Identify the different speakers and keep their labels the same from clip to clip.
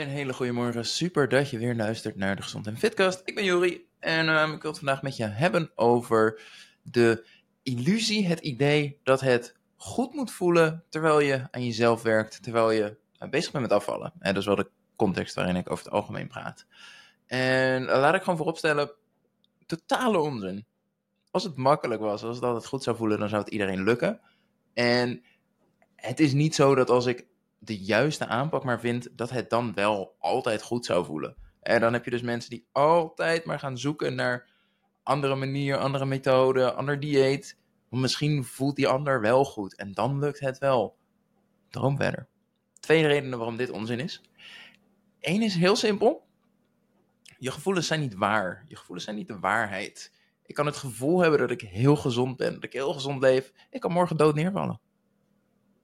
Speaker 1: Een hele goede morgen. Super dat je weer luistert naar de Gezond en Fitcast. Ik ben Jori en ehm, ik wil het vandaag met je hebben over de illusie, het idee dat het goed moet voelen terwijl je aan jezelf werkt, terwijl je uh, bezig bent met afvallen. En dat is wel de context waarin ik over het algemeen praat. En uh, laat ik gewoon vooropstellen, totale onzin. Als het makkelijk was, als het goed zou voelen, dan zou het iedereen lukken. En het is niet zo dat als ik de juiste aanpak maar vind, dat het dan wel altijd goed zou voelen. En dan heb je dus mensen die altijd maar gaan zoeken naar andere manier, andere methode, ander dieet. Misschien voelt die ander wel goed en dan lukt het wel. Droom verder. Twee redenen waarom dit onzin is. Eén is heel simpel. Je gevoelens zijn niet waar. Je gevoelens zijn niet de waarheid. Ik kan het gevoel hebben dat ik heel gezond ben, dat ik heel gezond leef. Ik kan morgen dood neervallen.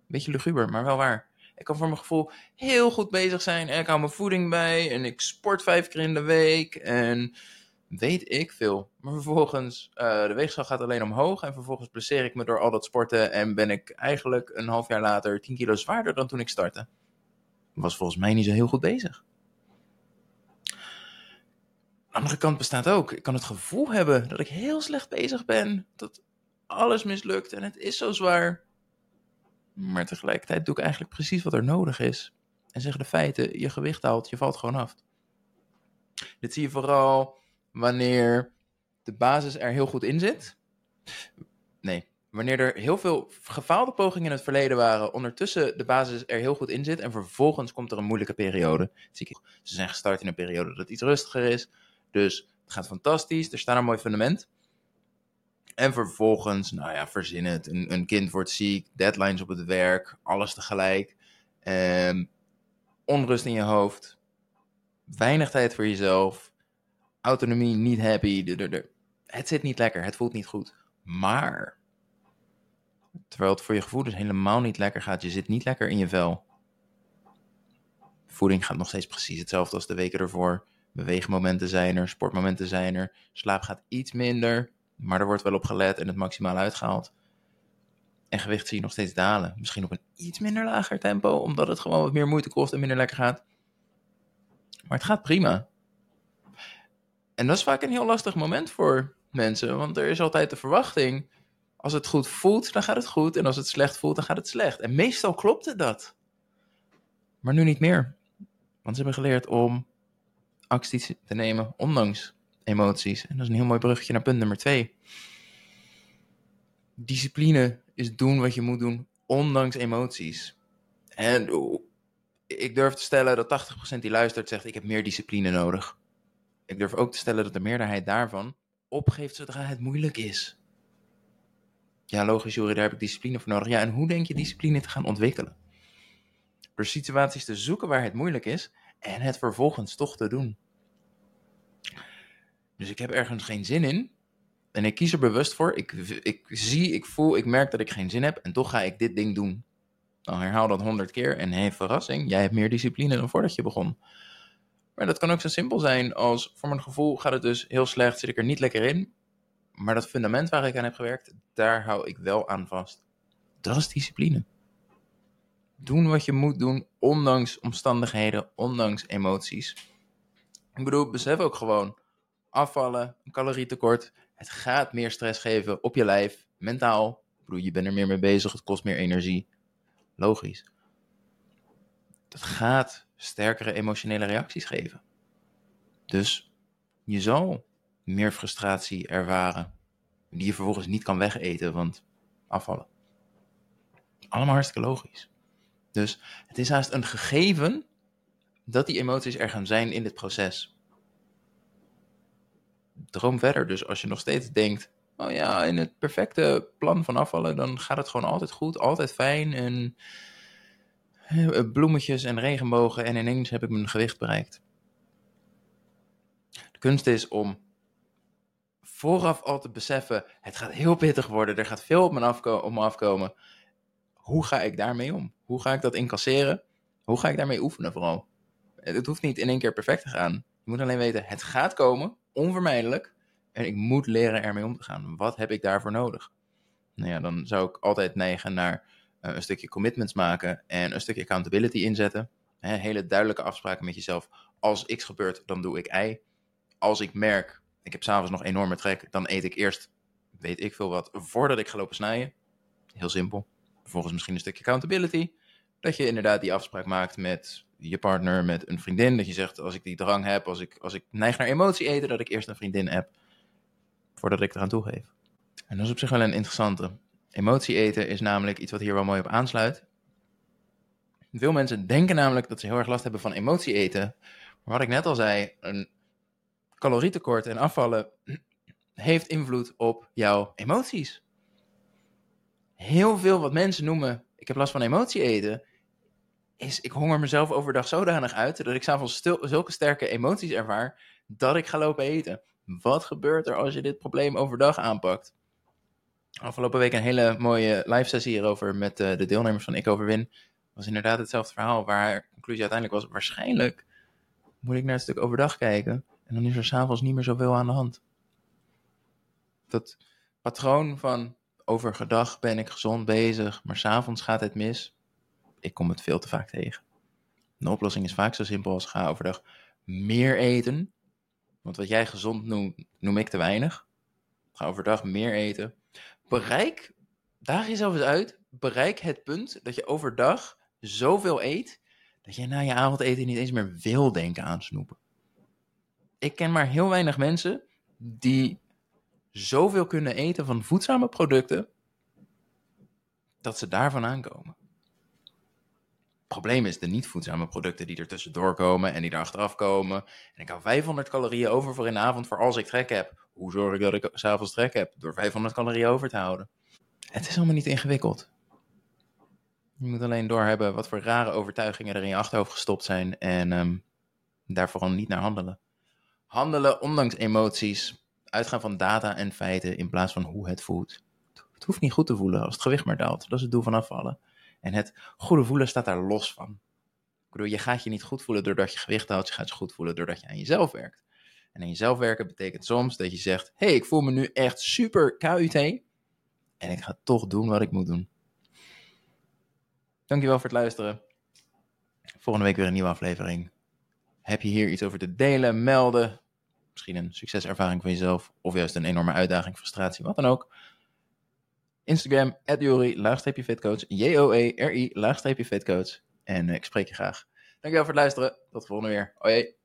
Speaker 1: Beetje luguber, maar wel waar. Ik kan voor mijn gevoel heel goed bezig zijn. En ik hou mijn voeding bij. En ik sport vijf keer in de week. En weet ik veel. Maar vervolgens, uh, de weegschaal gaat alleen omhoog. En vervolgens blesseer ik me door al dat sporten. En ben ik eigenlijk een half jaar later 10 kilo zwaarder dan toen ik startte. Was volgens mij niet zo heel goed bezig. De andere kant bestaat ook. Ik kan het gevoel hebben dat ik heel slecht bezig ben. Dat alles mislukt en het is zo zwaar. Maar tegelijkertijd doe ik eigenlijk precies wat er nodig is. En zeggen de feiten, je gewicht haalt, je valt gewoon af. Dit zie je vooral wanneer de basis er heel goed in zit. Nee, wanneer er heel veel gefaalde pogingen in het verleden waren, ondertussen de basis er heel goed in zit en vervolgens komt er een moeilijke periode. Ze zijn gestart in een periode dat iets rustiger is, dus het gaat fantastisch, er staat een mooi fundament. En vervolgens, nou ja, verzin het. Een, kind wordt ziek, deadlines op het werk, alles tegelijk. Ehm, onrust in je hoofd. Weinig tijd voor jezelf. Autonomie, niet happy. Het zit niet lekker, het voelt niet goed. Maar, terwijl het voor je gevoelens helemaal niet lekker gaat, je zit niet lekker in je vel. Voeding gaat nog steeds precies hetzelfde als de weken ervoor. Beweegmomenten zijn er, sportmomenten zijn er. Slaap gaat iets minder. Maar er wordt wel op gelet en het maximaal uitgehaald. En gewicht zie je nog steeds dalen. Misschien op een iets minder lager tempo, omdat het gewoon wat meer moeite kost en minder lekker gaat. Maar het gaat prima. En dat is vaak een heel lastig moment voor mensen, want er is altijd de verwachting. Als het goed voelt, dan gaat het goed. En als het slecht voelt, dan gaat het slecht. En meestal klopte dat. Maar nu niet meer. Want ze hebben geleerd om actie te nemen, ondanks emoties. En dat is een heel mooi bruggetje naar punt nummer twee. Discipline is doen wat je moet doen, ondanks emoties. En ik durf te stellen dat 80% die luistert zegt: Ik heb meer discipline nodig. Ik durf ook te stellen dat de meerderheid daarvan opgeeft zodra het moeilijk is. Ja, logisch, Jori, daar heb ik discipline voor nodig. Ja, en hoe denk je discipline te gaan ontwikkelen? Door situaties te zoeken waar het moeilijk is en het vervolgens toch te doen. Dus ik heb ergens geen zin in. En ik kies er bewust voor. Ik, ik zie, ik voel, ik merk dat ik geen zin heb. En toch ga ik dit ding doen. Dan herhaal dat honderd keer. En hé, verrassing, jij hebt meer discipline dan voordat je begon. Maar dat kan ook zo simpel zijn als voor mijn gevoel gaat het dus heel slecht, zit ik er niet lekker in. Maar dat fundament waar ik aan heb gewerkt, daar hou ik wel aan vast. Dat is discipline. Doen wat je moet doen, ondanks omstandigheden, ondanks emoties. Ik bedoel, besef ook gewoon, afvallen, een calorietekort. Het gaat meer stress geven op je lijf, mentaal. Ik bedoel, je bent er meer mee bezig, het kost meer energie. Logisch. Dat gaat sterkere emotionele reacties geven. Dus je zal meer frustratie ervaren, die je vervolgens niet kan wegeten, want afvallen. Allemaal hartstikke logisch. Dus het is haast een gegeven dat die emoties er gaan zijn in dit proces droom verder. Dus als je nog steeds denkt, oh ja, in het perfecte plan van afvallen, dan gaat het gewoon altijd goed, altijd fijn en eh, bloemetjes en regenbogen en ineens heb ik mijn gewicht bereikt. De kunst is om vooraf al te beseffen, het gaat heel pittig worden, er gaat veel op me, op me afkomen. Hoe ga ik daarmee om? Hoe ga ik dat incasseren? Hoe ga ik daarmee oefenen vooral? Het hoeft niet in één keer perfect te gaan. Moet alleen weten, het gaat komen onvermijdelijk. En ik moet leren ermee om te gaan. Wat heb ik daarvoor nodig? Nou ja, dan zou ik altijd neigen naar uh, een stukje commitments maken en een stukje accountability inzetten. Hele duidelijke afspraken met jezelf. Als X gebeurt, dan doe ik Y. Als ik merk, ik heb s'avonds nog enorme trek, dan eet ik eerst, weet ik veel wat, voordat ik ga lopen snijden. Heel simpel. Vervolgens misschien een stukje accountability. Dat je inderdaad die afspraak maakt met je partner, met een vriendin. Dat je zegt, als ik die drang heb, als ik, als ik neig naar emotie eten, dat ik eerst een vriendin heb. Voordat ik eraan toegeef. En dat is op zich wel een interessante. Emotie eten is namelijk iets wat hier wel mooi op aansluit. Veel mensen denken namelijk dat ze heel erg last hebben van emotie eten. Maar wat ik net al zei, een calorietekort en afvallen heeft invloed op jouw emoties. Heel veel wat mensen noemen, ik heb last van emotie eten, is ik honger mezelf overdag zodanig uit dat ik s'avonds zulke sterke emoties ervaar dat ik ga lopen eten. Wat gebeurt er als je dit probleem overdag aanpakt? Afgelopen week een hele mooie live sessie hierover met uh, de deelnemers van Ik Overwin. was inderdaad hetzelfde verhaal, waar haar conclusie uiteindelijk was: waarschijnlijk moet ik naar het stuk overdag kijken. En dan is er s'avonds niet meer zoveel aan de hand. Dat patroon van overgedag ben ik gezond bezig, maar s'avonds gaat het mis. Ik kom het veel te vaak tegen. De oplossing is vaak zo simpel als ga overdag meer eten. Want wat jij gezond noemt, noem ik te weinig. Ga overdag meer eten. Bereik, daag jezelf eens uit, bereik het punt dat je overdag zoveel eet, dat je na je avondeten niet eens meer wil denken aan snoepen. Ik ken maar heel weinig mensen die zoveel kunnen eten van voedzame producten, dat ze daarvan aankomen. Probleem is de niet voedzame producten die er tussendoor komen en die er achteraf komen. En ik hou 500 calorieën over voor in de avond voor als ik trek heb. Hoe zorg ik dat ik s'avonds trek heb? Door 500 calorieën over te houden. Het is allemaal niet ingewikkeld. Je moet alleen doorhebben wat voor rare overtuigingen er in je achterhoofd gestopt zijn en um, daar vooral niet naar handelen. Handelen ondanks emoties, uitgaan van data en feiten in plaats van hoe het voelt. Het hoeft niet goed te voelen als het gewicht maar daalt. Dat is het doel van afvallen. En het goede voelen staat daar los van. Ik bedoel, je gaat je niet goed voelen doordat je gewicht haalt. Je gaat je goed voelen doordat je aan jezelf werkt. En aan jezelf werken betekent soms dat je zegt: hey, ik voel me nu echt super KUT. En ik ga toch doen wat ik moet doen. Dankjewel voor het luisteren. Volgende week weer een nieuwe aflevering. Heb je hier iets over te delen, melden? Misschien een succeservaring van jezelf. Of juist een enorme uitdaging, frustratie, wat dan ook. Instagram, Jori, laagstreepje fitcoach. J-O-E-R-I, laagstreepje fitcoach. En eh, ik spreek je graag. Dankjewel voor het luisteren. Tot de volgende weer. Hoi.